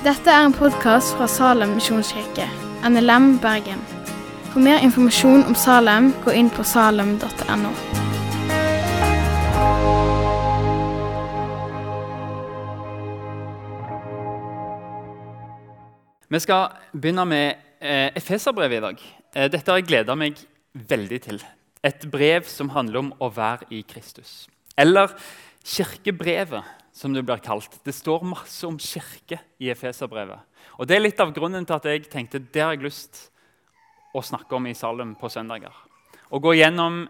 Dette er en podkast fra Salem misjonskirke, NLM Bergen. For mer informasjon om Salem, gå inn på salem.no. Vi skal begynne med eh, Efeserbrevet i dag. Eh, dette har jeg gleda meg veldig til. Et brev som handler om å være i Kristus. Eller Kirkebrevet, som det blir kalt. Det står masse om kirke i Efeserbrevet. Og Det er litt av grunnen til at jeg tenkte det har jeg lyst å snakke om i Salem på søndager. Å gå gjennom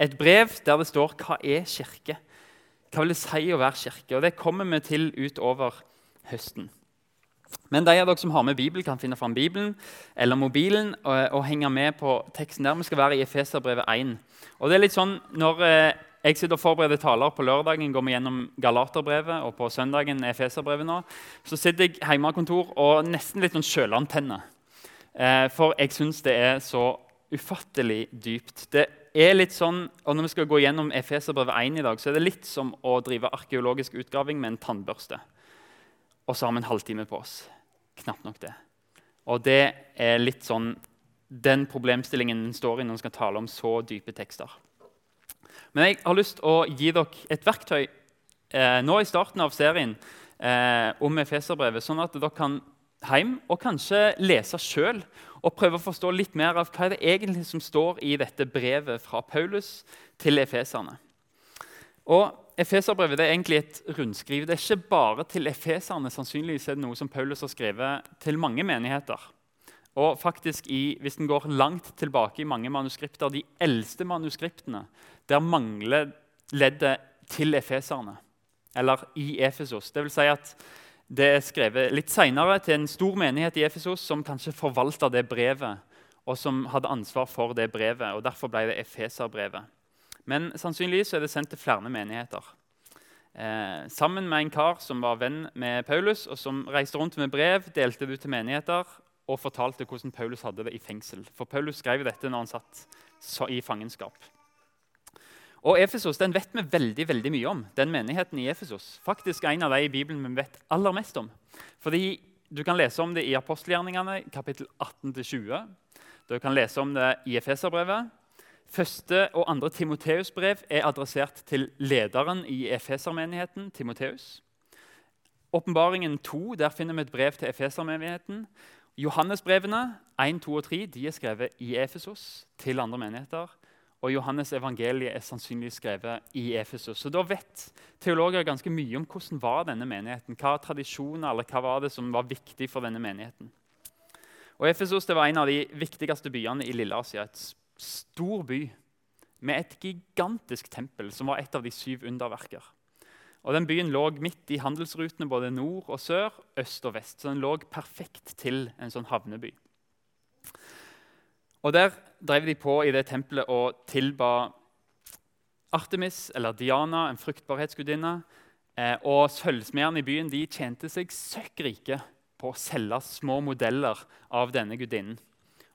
et brev der det står hva er kirke Hva vil det si å være kirke? Og Det kommer vi til utover høsten. Men de av dere som har med Bibelen, kan finne fram Bibelen eller mobilen og, og, henge med på teksten der. Vi skal være i Efeserbrevet 1. Og det er litt sånn, Når eh, jeg sitter og forbereder taler på lørdagen, går vi gjennom Galaterbrevet, og på søndagen Efeserbrevet nå, så sitter jeg hjemme av kontor og nesten litt sånn sjølantenne. Eh, for jeg syns det er så ufattelig dypt. Det er litt sånn, og Når vi skal gå gjennom Efeserbrevet 1 i dag, så er det litt som å drive arkeologisk utgraving med en tannbørste og så har vi en halvtime på oss. Knapt nok det. Og det er litt sånn den problemstillingen en står i når en skal tale om så dype tekster. Men jeg har lyst til å gi dere et verktøy eh, nå i starten av serien eh, om Efeserbrevet, sånn at dere kan hjem og kanskje lese sjøl og prøve å forstå litt mer av hva det egentlig som står i dette brevet fra Paulus til efeserne. Og Efeserbrevet er egentlig et rundskriv. Det er ikke bare til efeserne. Sannsynligvis er det noe som Paulus har skrevet til mange menigheter. Og faktisk, i, Hvis en går langt tilbake i mange manuskripter, de eldste manuskriptene, der mangler leddet 'til efeserne', eller 'i Efesos'. Det vil si at det er skrevet litt seinere til en stor menighet i Efesos som kanskje forvalta det brevet, og som hadde ansvar for det brevet. og Derfor ble det Efeserbrevet. Men sannsynligvis er det sendt til flere menigheter. Eh, sammen med en kar som var venn med Paulus, og som reiste rundt med brev, delte det ut til menigheter og fortalte hvordan Paulus hadde det i fengsel. For Paulus skrev dette når han satt i fangenskap. Og Efesos den vet vi veldig veldig mye om. den menigheten i Efesos. Faktisk en av de i Bibelen vi vet aller mest om. Fordi Du kan lese om det i apostelgjerningene, kapittel 18-20. Du kan lese om det i Efeserbrevet. Første og andre Timoteus-brev er adressert til lederen i Efesermenigheten, Timoteus. Åpenbaringen 2 der finner vi et brev til Efesermenigheten. Johannesbrevene 1, 2 og 3 de er skrevet i Efesos til andre menigheter. Og Johannes evangeliet er sannsynligvis skrevet i Efesos. Så Da vet teologer ganske mye om hvordan var denne menigheten. Hva tradisjoner eller hva var det som var viktig for denne menigheten. Og Efesos var en av de viktigste byene i Lille-Asia. Et stor by med et gigantisk tempel, som var et av de syv underverker. Og den Byen lå midt i handelsrutene både nord og sør, øst og vest. Så den lå perfekt til en sånn havneby. Og Der drev de på i det tempelet og tilba Artemis, eller Diana, en fruktbarhetsgudinne. Eh, og sølvsmedene i byen de tjente seg søkk rike på å selge små modeller av denne gudinnen.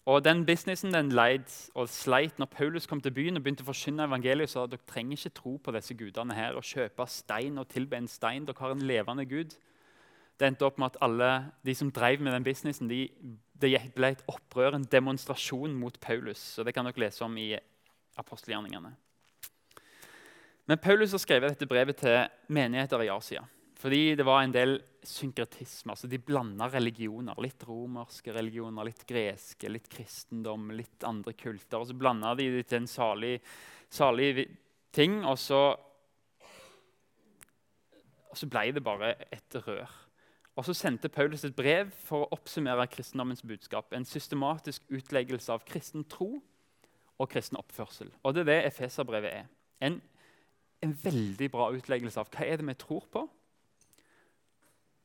Og Den businessen den leid og sleit når Paulus kom til byen og begynte å forkynne evangeliet. sa dere trenger ikke tro på disse gudene her og kjøpe stein og tilbe en stein. Dere har en levende gud. Det endte opp med at alle de som drev med den businessen, de, det ble et opprør, en demonstrasjon mot Paulus. Så Det kan dere lese om i apostelgjerningene. Men Paulus har skrevet dette brevet til menigheter i Asia. Fordi det var en del synkretisme. altså De blanda religioner. Litt romerske religioner, litt greske, litt kristendom, litt andre kulter. og Så blanda de det til en salig, salig ting, og så, og så ble det bare et rør. Og Så sendte Paulus et brev for å oppsummere kristendommens budskap. En systematisk utleggelse av kristen tro og kristen oppførsel. Og Det er det Efeserbrevet er. En, en veldig bra utleggelse av hva er det vi tror på,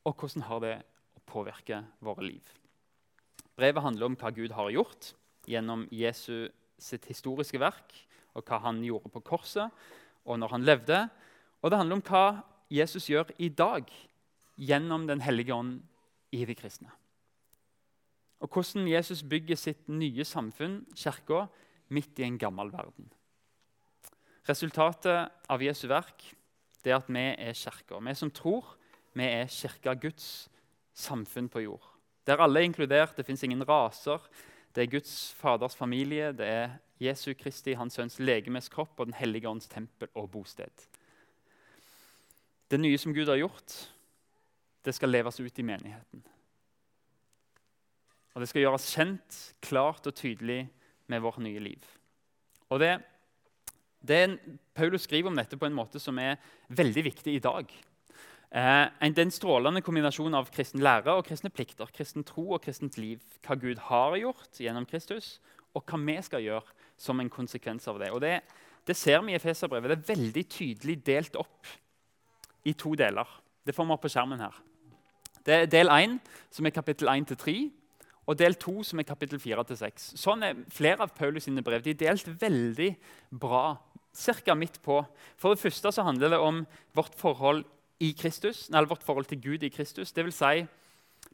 og hvordan har det å påvirke våre liv? Brevet handler om hva Gud har gjort gjennom Jesu sitt historiske verk, og hva han gjorde på korset og når han levde. Og det handler om hva Jesus gjør i dag gjennom Den hellige ånd i de kristne. Og hvordan Jesus bygger sitt nye samfunn, kirka, midt i en gammel verden. Resultatet av Jesu verk det er at vi er kirka. Vi som tror, vi er kirka Guds samfunn på jord. Der alle er inkludert. Det fins ingen raser. Det er Guds Faders familie, det er Jesu Kristi, Hans Sønns legemes kropp og Den hellige ånds tempel og bosted. Det nye som Gud har gjort, det skal leves ut i menigheten. Og det skal gjøres kjent, klart og tydelig med vårt nye liv. Og det, det Paulus skriver om dette på en måte som er veldig viktig i dag. Eh, en strålende kombinasjon av kristen lære og kristne plikter. Kristen tro og kristent liv. Hva Gud har gjort gjennom Kristus, og hva vi skal gjøre som en konsekvens av det. Og Det, det ser vi i Efeserbrevet. Det er veldig tydelig delt opp i to deler. Det får vi opp på skjermen her. Det er del 1, som er kapittel 1-3, og del 2, som er kapittel 4-6. Sånn er flere av Paulus sine brev. De er delt veldig bra, ca. midt på. For det første så handler det om vårt forhold, i Kristus, eller vårt forhold til Gud i Kristus. Det vil si,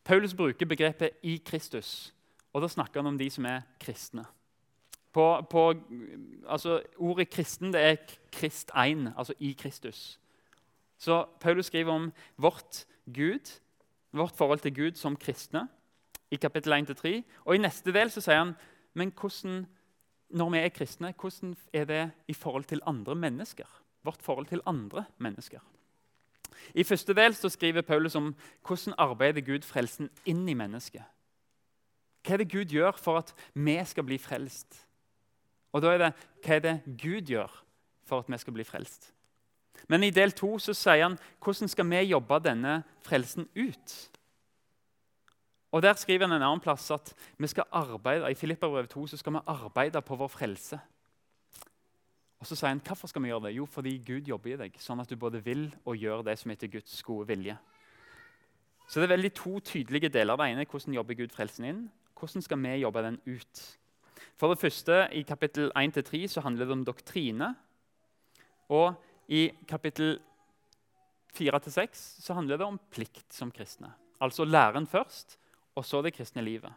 Paulus bruker begrepet 'i Kristus', og da snakker han om de som er kristne. På, på, altså, ordet 'kristen' det er 'krist ein', altså 'i Kristus'. Så Paulus skriver om vårt Gud, vårt forhold til Gud som kristne i kapittel 1-3. Og i neste del så sier han men hvordan, når vi er kristne, hvordan er det i forhold til andre mennesker? Vårt forhold til andre mennesker. I første del så skriver Paulus om hvordan arbeider Gud frelsen inn i mennesket. Hva er det Gud gjør for at vi skal bli frelst? Og da er det hva er det Gud gjør for at vi skal bli frelst? Men i del to så sier han hvordan skal vi jobbe denne frelsen ut? Og Der skriver han en annen plass at vi skal arbeide, i Filipperbrevet 2 så skal vi arbeide på vår frelse. Og så sier han, Hvorfor skal vi gjøre det? Jo, fordi Gud jobber i deg, sånn at du både vil og gjør det som heter Guds gode vilje. Så det er veldig to tydelige deler. Det ene hvordan jobber Gud frelsen inn. Hvordan skal vi jobbe den ut? For det første, I kapittel 1-3 så handler det om doktrine. Og i kapittel 4-6 så handler det om plikt som kristne. Altså læren først, og så det kristne livet.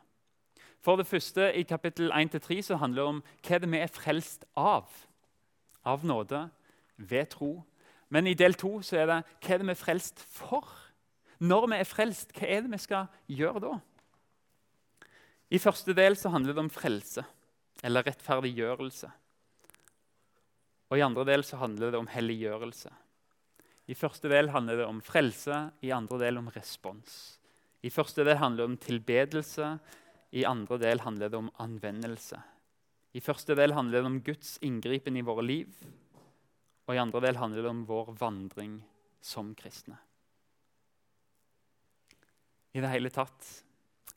For det første, I kapittel 1-3 så handler det om hva det vi er frelst av. Av nåde, ved tro. Men i del to så er det hva er det vi er frelst for. Når vi er frelst, hva er det vi skal gjøre da? I første del så handler det om frelse, eller rettferdiggjørelse. Og I andre del så handler det om helliggjørelse. I første del handler det om frelse, i andre del om respons. I første del handler det om tilbedelse, i andre del handler det om anvendelse. I første del handler det om Guds inngripen i våre liv, og i andre del handler det om vår vandring som kristne. I det hele tatt,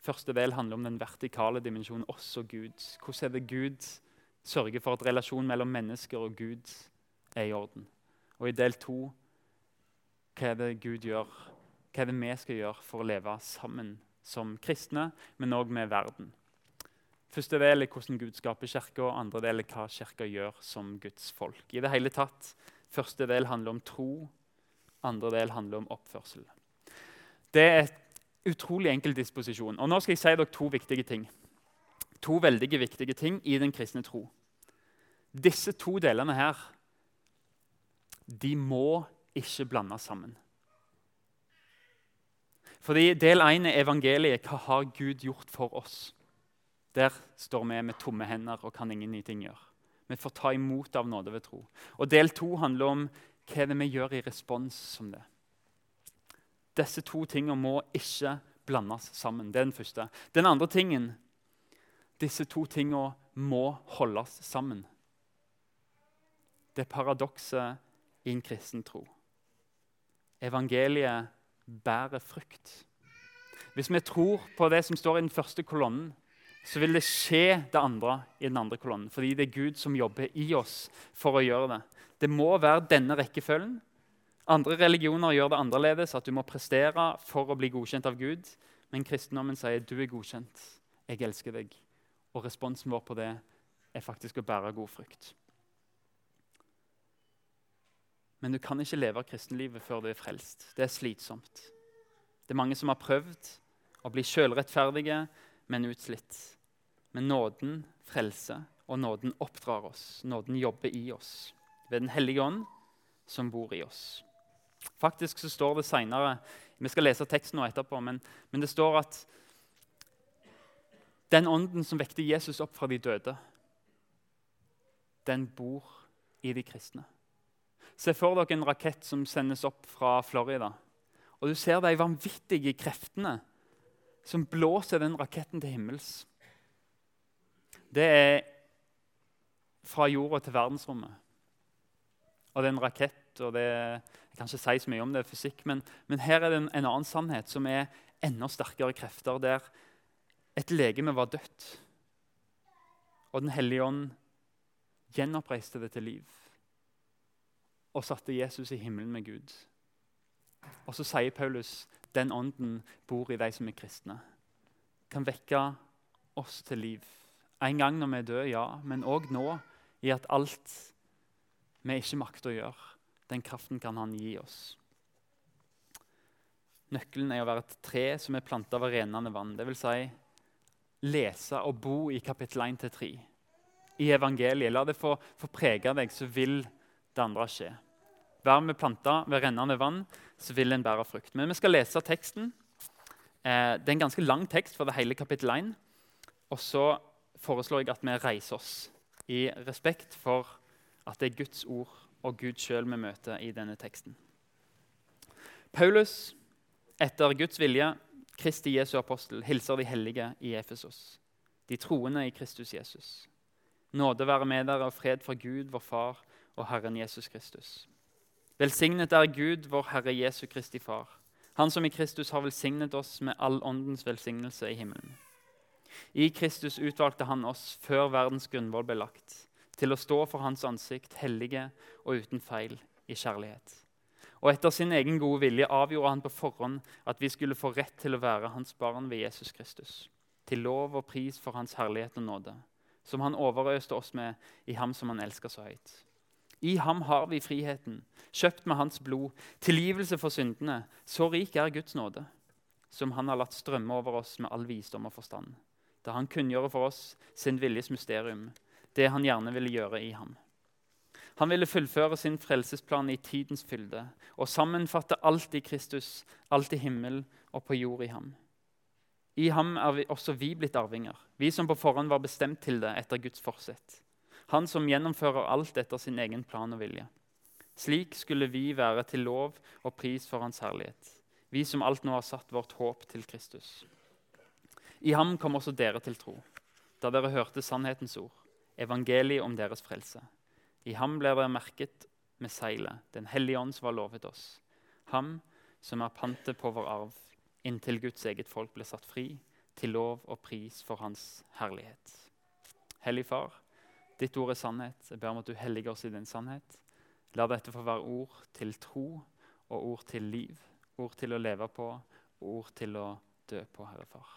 Første del handler om den vertikale dimensjonen, oss og Gud. Hvordan er det Gud sørge for at relasjonen mellom mennesker og Gud er i orden. Og i del to hva er det Gud gjør, hva er det vi skal gjøre for å leve sammen som kristne, men òg med verden. Første del er hvordan Gud skaper kirka, andre del er hva kirka gjør som Guds folk. I det hele tatt, Første del handler om tro, andre del handler om oppførsel. Det er et utrolig enkel disposisjon. Og Nå skal jeg si dere to viktige ting to veldig viktige ting i den kristne tro. Disse to delene her de må ikke blandes sammen. Fordi Del én er evangeliet. Hva har Gud gjort for oss? Der står vi med tomme hender og kan ingen nye ting gjøre. Vi får ta imot av nåde ved tro. Og Del to handler om hva vi gjør i respons som det. Disse to tingene må ikke blandes sammen. Det er den første. Den andre tingen disse to tingene må holdes sammen. Det er paradokset i en kristen tro. Evangeliet bærer frukt. Hvis vi tror på det som står i den første kolonnen, så vil det skje det andre i den andre kolonnen. Fordi det er Gud som jobber i oss for å gjøre det. Det må være denne rekkefølgen. Andre religioner gjør det annerledes, at du må prestere for å bli godkjent av Gud. Men kristendommen sier du er godkjent. Jeg elsker deg. Og responsen vår på det er faktisk å bære god frukt. Men du kan ikke leve kristenlivet før du er frelst. Det er slitsomt. Det er mange som har prøvd å bli sjølrettferdige, men utslitt. Men nåden frelser, og nåden oppdrar oss. Nåden jobber i oss ved Den hellige ånd som bor i oss. Faktisk så står det senere Vi skal lese teksten nå etterpå, men, men det står at den ånden som vekte Jesus opp fra de døde, den bor i de kristne. Se for dere en rakett som sendes opp fra Florida. Og Du ser de vanvittige kreftene som blåser den raketten til himmels. Det er fra jorda til verdensrommet. Og det er en rakett, og det, jeg kan ikke si så mye om det er fysikk, men, men her er det en, en, annen sannhet som er enda sterkere krefter, der et legeme var dødt. Og Den hellige ånd gjenoppreiste det til liv og satte Jesus i himmelen med Gud. Og så sier Paulus den ånden bor i de som er kristne. Kan vekke oss til liv. En gang når vi er døde, ja, men òg nå, i at alt vi ikke makter å gjøre, den kraften kan han gi oss. Nøkkelen er å være et tre som er planta ved renende vann. Dvs. Si, lese og bo i kapittel 1-3 i evangeliet. La det få, få prege deg, så vil det andre skje. Vær med planta ved rennende vann, så vil en bære frukt. Men vi skal lese teksten. Eh, det er en ganske lang tekst for det hele kapittel 1. Og så foreslår jeg at vi reiser oss i respekt for at det er Guds ord og Gud sjøl vi møter i denne teksten. Paulus, etter Guds vilje, Kristi Jesu apostel, hilser de hellige i Efesos, de troende i Kristus Jesus. Nåde være med dere og fred fra Gud, vår Far og Herren Jesus Kristus. Velsignet er Gud, vår Herre Jesu Kristi Far, Han som i Kristus har velsignet oss med all åndens velsignelse i himmelen. I Kristus utvalgte Han oss før verdens grunnvoll ble lagt, til å stå for Hans ansikt, hellige og uten feil, i kjærlighet. Og etter sin egen gode vilje avgjorde han på forhånd at vi skulle få rett til å være hans barn ved Jesus Kristus, til lov og pris for hans herlighet og nåde, som han overøste oss med i ham som han elsker så høyt. I ham har vi friheten, kjøpt med hans blod, tilgivelse for syndene. Så rik er Guds nåde, som han har latt strømme over oss med all visdom og forstand, da han kunngjorde for oss sin viljes mysterium, det han gjerne ville gjøre i ham. Han ville fullføre sin frelsesplan i tidens fylde og sammenfatte alt i Kristus, alt i himmel og på jord i ham. I ham er vi, også vi blitt arvinger, vi som på forhånd var bestemt til det etter Guds forsett. Han som gjennomfører alt etter sin egen plan og vilje. Slik skulle vi være til lov og pris for Hans herlighet, vi som alt nå har satt vårt håp til Kristus. I ham kom også dere til tro, da dere hørte sannhetens ord, evangeliet om deres frelse. I ham ble dere merket med seilet, Den hellige ånd som var lovet oss. Ham som er pantet på vår arv, inntil Guds eget folk ble satt fri, til lov og pris for Hans herlighet. Hellig Far, Ditt ord er sannhet. Jeg ber om at du helliger oss i din sannhet. La dette få være ord til tro og ord til liv. Ord til å leve på og ord til å dø på, Herre Far.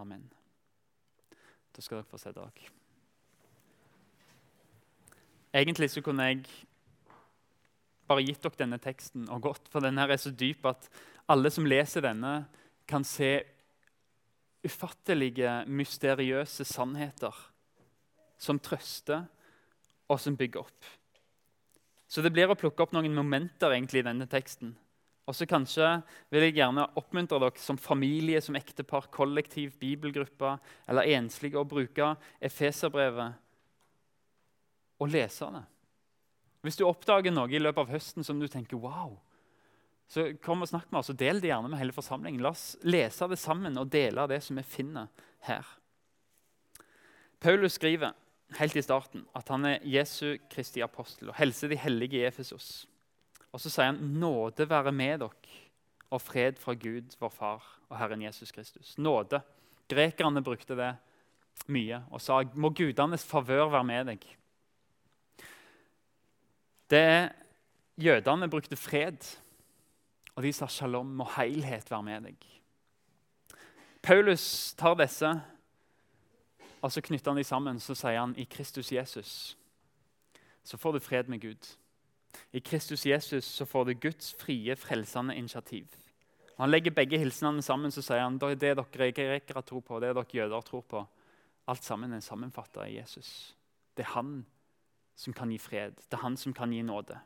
Amen. Da skal dere få se dere. Egentlig så kunne jeg bare gitt dere denne teksten og gått, for denne er så dyp at alle som leser denne, kan se ufattelige, mysteriøse sannheter som trøster og som bygger opp. Så det blir å plukke opp noen momenter egentlig i denne teksten. Og så kanskje vil jeg gjerne oppmuntre dere som familie, som ektepar, kollektiv, bibelgruppe eller enslige å bruke Efeserbrevet og lese det. Hvis du oppdager noe i løpet av høsten som du tenker wow, så kom og snakk med oss, og del det gjerne med hele forsamlingen. La oss lese det sammen og dele det som vi finner her. Paulus skriver helt i starten at han er Jesu Kristi apostel og helser de hellige i Efesos. Og så sier han nåde være med dere og fred fra Gud, vår Far og Herren Jesus Kristus. Nåde. Grekerne brukte det mye og sa må gudenes favør være med deg. Det er Jødene brukte fred, og de sa shalom, må helhet være med deg. Paulus tar disse og så knytter han de sammen så sier han i Kristus Jesus så får du fred med Gud. I Kristus Jesus så får du Guds frie, frelsende initiativ. Og han legger begge hilsenene sammen så sier han det er dere grekere tror på, det dere jøder tror på. Alt sammen er sammenfatta i Jesus. Det er han som kan gi fred. Det er han som kan gi nåde.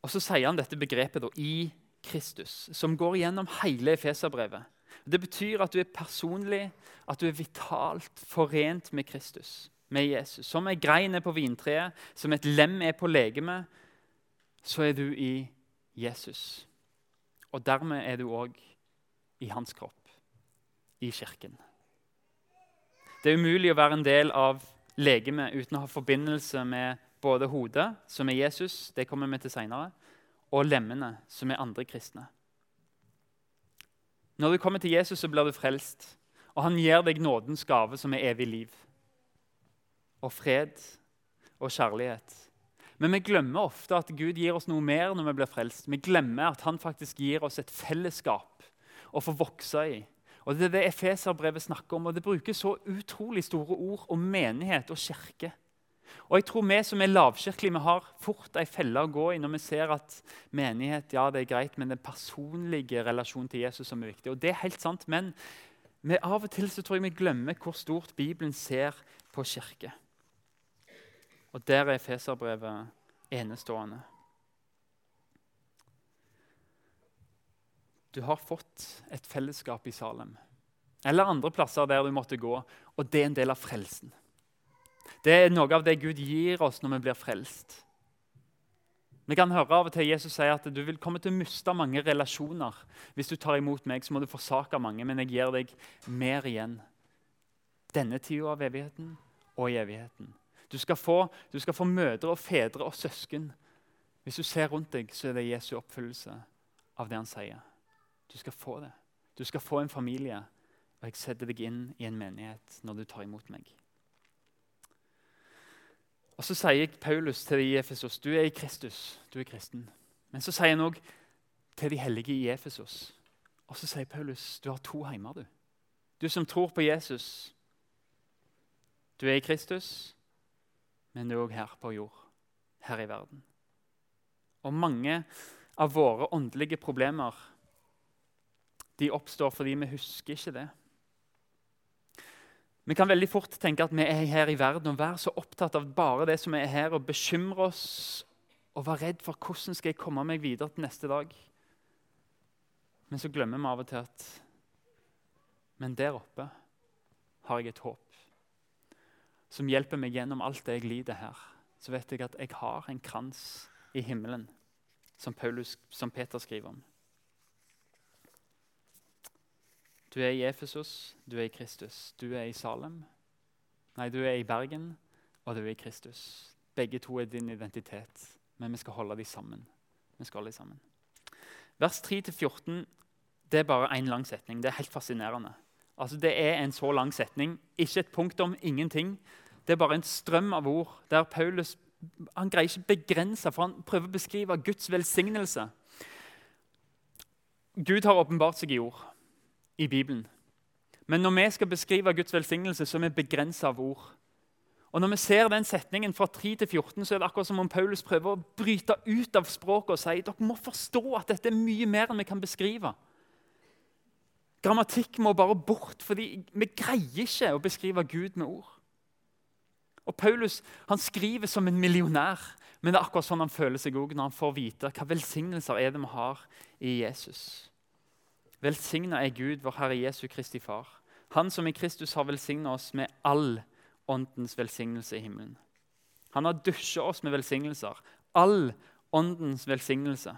Og så sier han dette begrepet da, 'i Kristus', som går gjennom hele Efeserbrevet. Det betyr at du er personlig, at du er vitalt forent med Kristus, med Jesus. Som ei grein er på vintreet, som et lem er på legemet, så er du i Jesus. Og dermed er du òg i hans kropp, i kirken. Det er umulig å være en del av legemet uten å ha forbindelse med både hodet, som er Jesus, det kommer vi til senere, og lemmene, som er andre kristne. Når du kommer til Jesus, så blir du frelst, og han gir deg nådens gave, som er evig liv. Og fred og kjærlighet. Men vi glemmer ofte at Gud gir oss noe mer når vi blir frelst. Vi glemmer at han faktisk gir oss et fellesskap å få vokse i. Og Det er det Efeserbrevet snakker om, og det bruker så utrolig store ord om menighet og kirke. Og jeg tror Vi som er lavkirkelige, vi har fort ei felle å gå i når vi ser at menighet ja, det er greit, men den personlige relasjonen til Jesus som er viktig. Og det er helt sant, Men av og til så tror jeg vi glemmer hvor stort Bibelen ser på kirke. Og der er Feserbrevet enestående. Du har fått et fellesskap i Salem eller andre plasser der du måtte gå, og det er en del av frelsen. Det er noe av det Gud gir oss når vi blir frelst. Vi kan høre av og til Jesus si at du vil komme til å miste mange relasjoner. Hvis du tar imot meg, så må du forsake mange, men jeg gir deg mer igjen. Denne tida av evigheten og i evigheten. Du skal, få, du skal få mødre og fedre og søsken. Hvis du ser rundt deg, så er det Jesu oppfyllelse av det han sier. Du skal få det. Du skal få en familie, og jeg setter deg inn i en menighet når du tar imot meg. Og Så sier Paulus til de i Efesos du er i Kristus, du er kristen. Men så sier han òg til de hellige i Efesos. Og så sier Paulus du har to heimer. Du Du som tror på Jesus. Du er i Kristus, men du er òg her på jord, her i verden. Og mange av våre åndelige problemer de oppstår fordi vi husker ikke det. Vi kan veldig fort tenke at vi er her i verden og være så opptatt av bare det som er her, og bekymre oss og være redd for hvordan skal jeg komme meg videre til neste dag. Men så glemmer vi av og til at Men der oppe har jeg et håp som hjelper meg gjennom alt det jeg lider her. Så vet jeg at jeg har en krans i himmelen, som, Paulus, som Peter skriver om. Du er i Efesos, du er i Kristus. Du er i Salem. Nei, du er i Bergen, og du er i Kristus. Begge to er din identitet, men vi skal holde dem sammen. Vi skal holde dem sammen. Vers 3-14 det er bare én lang setning. Det er helt fascinerende. Altså, Det er en så lang setning. Ikke et punktum, ingenting. Det er bare en strøm av ord der Paulus han greier ikke begrense, for han prøver å beskrive Guds velsignelse. Gud har åpenbart seg i ord i Bibelen. Men når vi skal beskrive Guds velsignelse, så er vi begrensa av ord. Og Når vi ser den setningen fra 3 til 14, så er det akkurat som om Paulus prøver å bryte ut av språket og si dere må forstå at dette er mye mer enn vi kan beskrive. Grammatikk må bare bort, fordi vi greier ikke å beskrive Gud med ord. Og Paulus han skriver som en millionær, men det er akkurat sånn han føler seg òg når han får vite hva velsignelser er det vi har i Jesus. Velsigna er Gud, vår Herre Jesu Kristi Far. Han som i Kristus har velsigna oss med all åndens velsignelse i himmelen. Han har dusja oss med velsignelser. All åndens velsignelse.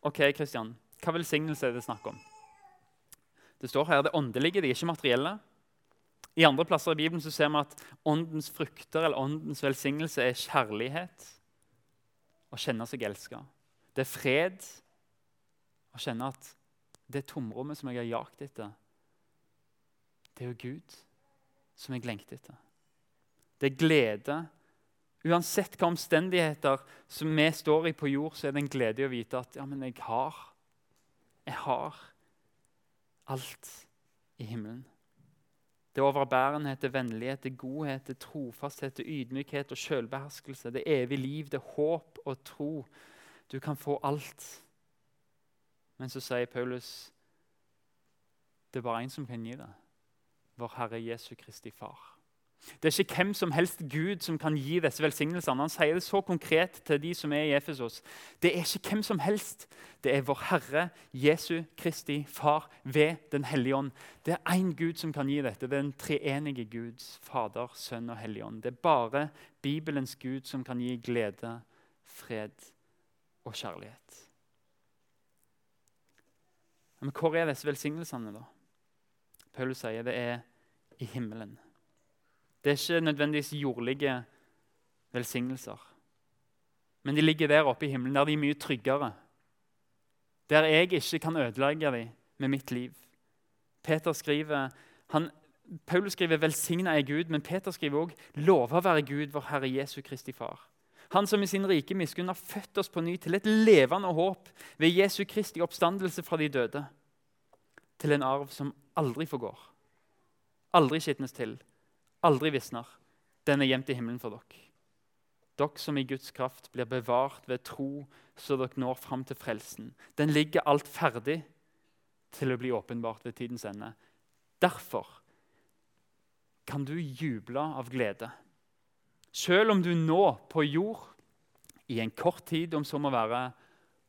Ok, Kristian, hva velsignelse er det snakk om? Det står her det åndelige, det er ikke materielle. I andre plasser i Bibelen så ser vi at åndens frukter eller åndens velsignelse er kjærlighet. Å kjenne seg elska. Det er fred. Å kjenne at det tomrommet som jeg har jagt etter, det er jo Gud som jeg lengter etter. Det er glede. Uansett hva omstendigheter som vi står i på jord, så er det en glede i å vite at ja, men jeg har Jeg har alt i himmelen. Det er overbærenhet, det vennlighet, det er godhet, det er trofasthet, det er ydmykhet og selvbeherskelse. Det er evig liv, det er håp og tro. Du kan få alt men så sier Paulus det er bare én som kan gi det. Vår Herre Jesu Kristi Far. Det er ikke hvem som helst Gud som kan gi disse velsignelsene. Han sier det så konkret til de som er i Efesos. Det er ikke hvem som helst. Det er vår Herre Jesu Kristi Far ved Den hellige ånd. Det er én Gud som kan gi dette. Det er den treenige Guds Fader, Sønn og Hellige ånd. Det er bare Bibelens Gud som kan gi glede, fred og kjærlighet. Men hvor er disse velsignelsene, da? Paulus sier det er i himmelen. Det er ikke nødvendigvis jordlige velsignelser. Men de ligger der oppe i himmelen, der de er mye tryggere. Der jeg ikke kan ødelegge dem med mitt liv. Peter skriver, han, Paulus skriver 'velsigna er Gud', men Peter skriver òg 'lova være Gud, vår Herre Jesu Kristi Far'. Han som i sin rike miskunn har født oss på ny til et levende håp ved Jesu Kristi oppstandelse fra de døde. Til en arv som aldri forgår, aldri skitnes til, aldri visner. Den er gjemt i himmelen for dere. Dere som i Guds kraft blir bevart ved tro, så dere når fram til frelsen. Den ligger alt ferdig til å bli åpenbart ved tidens ende. Derfor kan du juble av glede. Selv om du nå på jord, i en kort tid om så må være,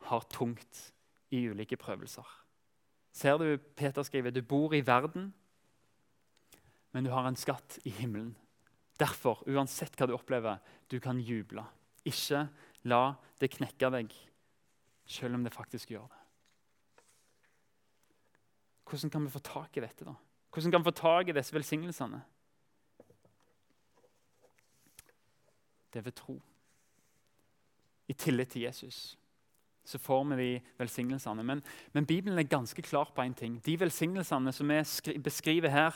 har tungt i ulike prøvelser. Ser du Peter skriver du bor i verden, men du har en skatt i himmelen. Derfor, uansett hva du opplever, du kan juble. Ikke la det knekke deg, selv om det faktisk gjør det. Hvordan kan vi få tak i dette? da? Hvordan kan vi få tak i disse velsignelsene? Det er ved tro. I tillit til Jesus så får vi de velsignelsene. Men, men Bibelen er ganske klar på én ting. De velsignelsene som vi beskriver her,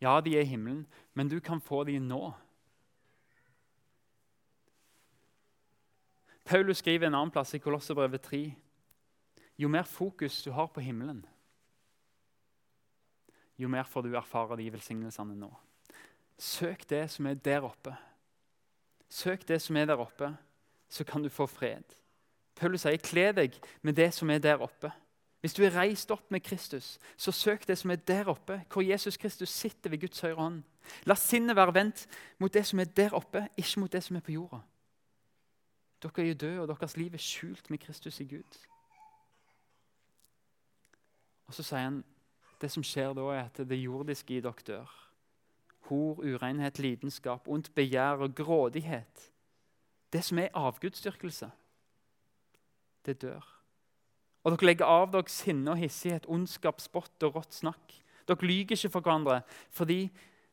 ja, de er i himmelen, men du kan få de nå. Paulus skriver en annen plass i Kolosserbrevet 3. Jo mer fokus du har på himmelen, jo mer får du erfare de velsignelsene nå. Søk det som er der oppe. Søk det som er der oppe, så kan du få fred. Paulus sier, kle deg med det som er der oppe. Hvis du er reist opp med Kristus, så søk det som er der oppe, hvor Jesus Kristus sitter ved Guds høyre hånd. La sinnet være vendt mot det som er der oppe, ikke mot det som er på jorda. Dere er jo døde, og deres liv er skjult med Kristus i Gud. Og Så sier han det som skjer da, er at det jordiske i dere dør. Hor, urenhet, lidenskap, ondt begjær og grådighet. Det som er avgudsdyrkelse, det dør. Og dere legger av dere sinne og hissighet, ondskap, spott og rått snakk. Dere lyver ikke for hverandre fordi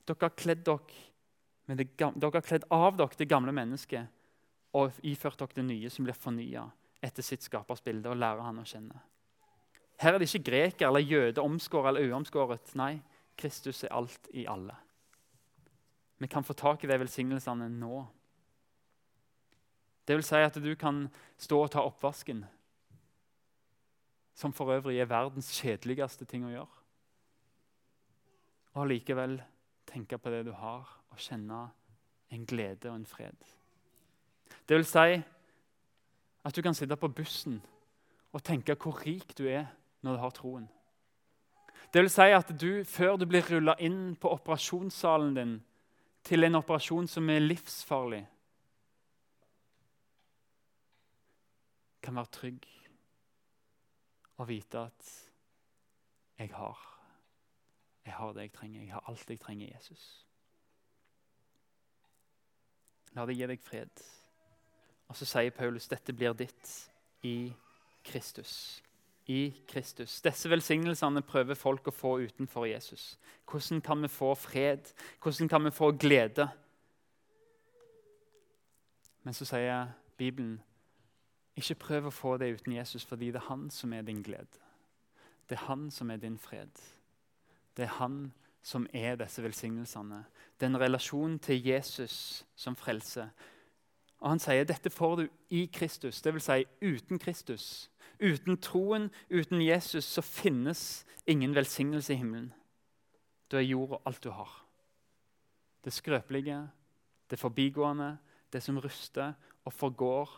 dere har kledd, dere det, dere har kledd av dere det gamle mennesket og iført dere det nye som blir fornya etter sitt skapers bilde, og lærer han å kjenne. Her er det ikke greker eller jøde, omskåret eller uomskåret. Nei, Kristus er alt i alle. Vi kan få tak i de velsignelsene nå. Det vil si at du kan stå og ta oppvasken som for øvrig er verdens kjedeligste ting å gjøre. Og likevel tenke på det du har, og kjenne en glede og en fred. Det vil si at du kan sitte på bussen og tenke hvor rik du er når du har troen. Det vil si at du, før du blir rulla inn på operasjonssalen din til en operasjon som er livsfarlig, kan være trygg og vite at jeg har, jeg har det jeg trenger. Jeg har alt jeg trenger i Jesus. La det gi deg fred. Og så sier Paulus dette blir ditt i Kristus. I Kristus. Disse velsignelsene prøver folk å få utenfor Jesus. Hvordan kan vi få fred? Hvordan kan vi få glede? Men så sier Bibelen ikke prøv å få det uten Jesus, fordi det er han som er din glede. Det er han som er din fred. Det er han som er disse velsignelsene. Det er en relasjon til Jesus som frelse. Og Han sier dette får du i Kristus, dvs. Si uten Kristus. Uten troen, uten Jesus, så finnes ingen velsignelse i himmelen. Da er jorda alt du har. Det skrøpelige, det forbigående, det som ruster og forgår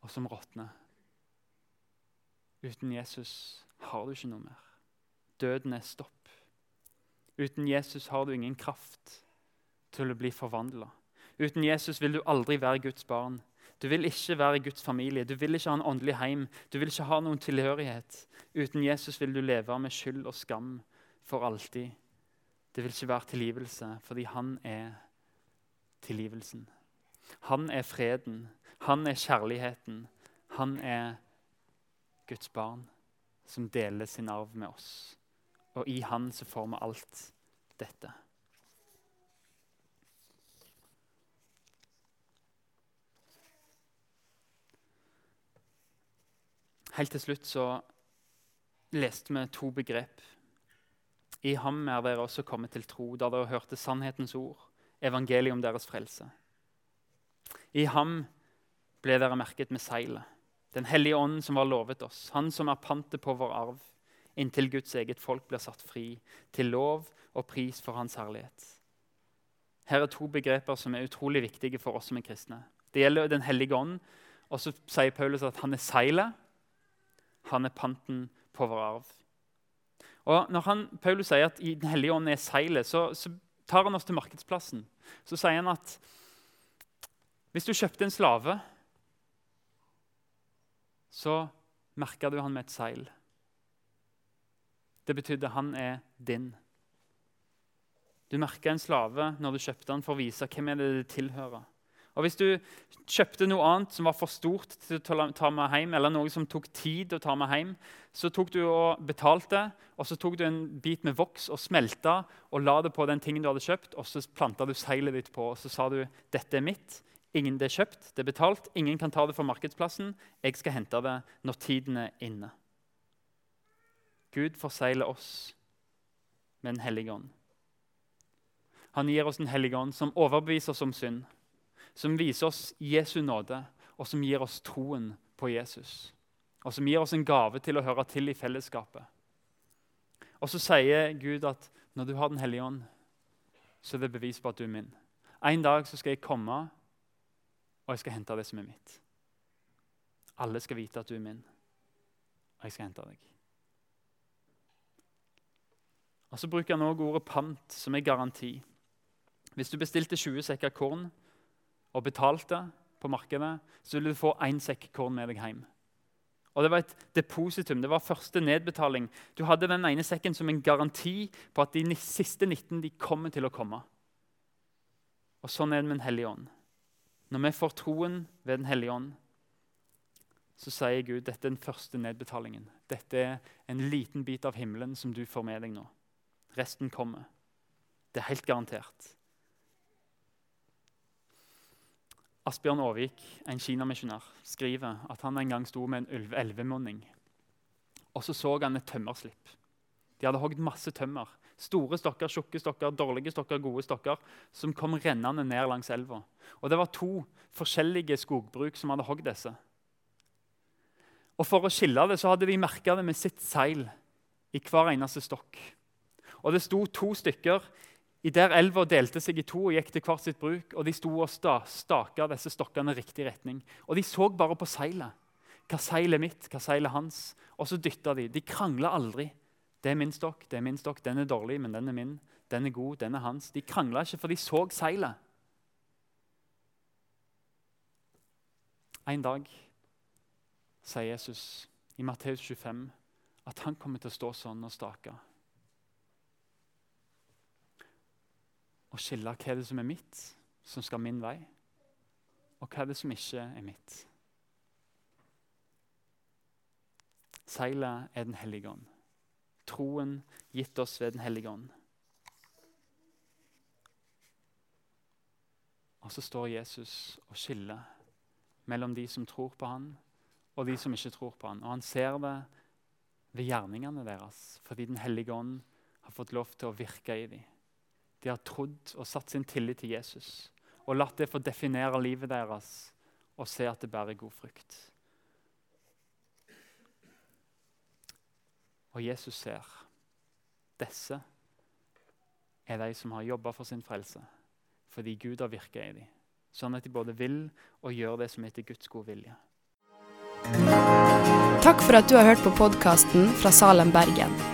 og som råtner. Uten Jesus har du ikke noe mer. Døden er stopp. Uten Jesus har du ingen kraft til å bli forvandla. Uten Jesus vil du aldri være Guds barn. Du vil ikke være i Guds familie, du vil ikke ha en åndelig heim, du vil ikke ha noen tilhørighet. Uten Jesus vil du leve med skyld og skam for alltid. Det vil ikke være tilgivelse, fordi han er tilgivelsen. Han er freden, han er kjærligheten, han er Guds barn som deler sin arv med oss. Og i han så får vi alt dette. Helt til slutt så leste vi to begrep. I ham er dere også kommet til tro, da dere hørte sannhetens ord, evangeliet om deres frelse. I ham ble dere merket med seilet, Den hellige ånd som var lovet oss, han som er pantet på vår arv, inntil Guds eget folk blir satt fri, til lov og pris for Hans herlighet. Her er to begreper som er utrolig viktige for oss som er kristne. Det gjelder Den hellige ånd, og så sier Paulus at han er seilet, han er panten på vår arv. Og Når han, Paulus sier at Den hellige ånd er seilet, så, så tar han oss til markedsplassen. Så sier han at hvis du kjøpte en slave, så merka du han med et seil. Det betydde han er din. Du merka en slave når du kjøpte han for å vise hvem er det det tilhører. Og Hvis du kjøpte noe annet som var for stort til å ta med hjem, eller noe som tok tid å ta med hjem, så tok du og betalte, og så tok du en bit med voks og smelta og la det på den tingen du hadde kjøpt, og så planta du seilet ditt på, og så sa du dette er mitt. Ingen det er kjøpt, det er betalt, ingen kan ta det fra markedsplassen. Jeg skal hente det når tiden er inne. Gud forsegler oss med Den hellige ånd. Han gir oss Den hellige ånd, som overbeviser oss om synd som viser oss Jesu nåde, og som gir oss troen på Jesus. Og som gir oss en gave til å høre til i fellesskapet. Og så sier Gud at når du har Den hellige ånd, så er det bevis på at du er min. En dag så skal jeg komme, og jeg skal hente det som er mitt. Alle skal vite at du er min, og jeg skal hente deg. Og Så bruker han òg ordet pant, som er garanti. Hvis du bestilte 20 sekker korn, og betalte på markedet, så ville du få én sekk korn med deg hjem. Og Det var et depositum, det var første nedbetaling. Du hadde den ene sekken som en garanti på at de siste 19 de kommer til å komme. Og Sånn er det med Den hellige ånd. Når vi får troen ved Den hellige ånd, så sier Gud dette er den første nedbetalingen. Dette er en liten bit av himmelen som du får med deg nå. Resten kommer. Det er helt garantert. Asbjørn Aavik, en kinamisjonær, skriver at han en gang sto med en elvemonning. Og så så han et tømmerslipp. De hadde hogd masse tømmer. Store stokker, tjukke stokker, dårlige stokker, gode stokker, som kom rennende ned langs elva. Og Det var to forskjellige skogbruk som hadde hogd disse. Og For å skille det så hadde de merka det med sitt seil i hver eneste stokk. Og Det sto to stykker i der elva delte seg i to og gikk til hvert sitt bruk, og de sto og sta, staka disse stokkene i riktig retning. Og de så bare på seilet. Hva seilet mitt, hva seilet hans? Og så dytta de. De krangla aldri. Det er min stokk, det er min stokk, den er dårlig, men den er min. Den er god, den er hans. De krangla ikke, for de så seilet. En dag sier Jesus i Matteus 25 at han kommer til å stå sånn og stake. Å skille hva er det som er mitt, som skal min vei, og hva er det som ikke er mitt. Seilet er Den hellige ånd. Troen gitt oss ved Den hellige ånd. Og så står Jesus og skiller mellom de som tror på han, og de som ikke tror på han. Og han ser det ved gjerningene deres, fordi Den hellige ånd har fått lov til å virke i dem. De har trodd og satt sin tillit til Jesus og latt det få definere livet deres og se at det bærer god frukt. Og Jesus ser disse er de som har jobba for sin frelse, fordi Gud har virka i dem, sånn at de både vil og gjør det som er til Guds gode vilje. Takk for at du har hørt på podkasten fra Salem, Bergen.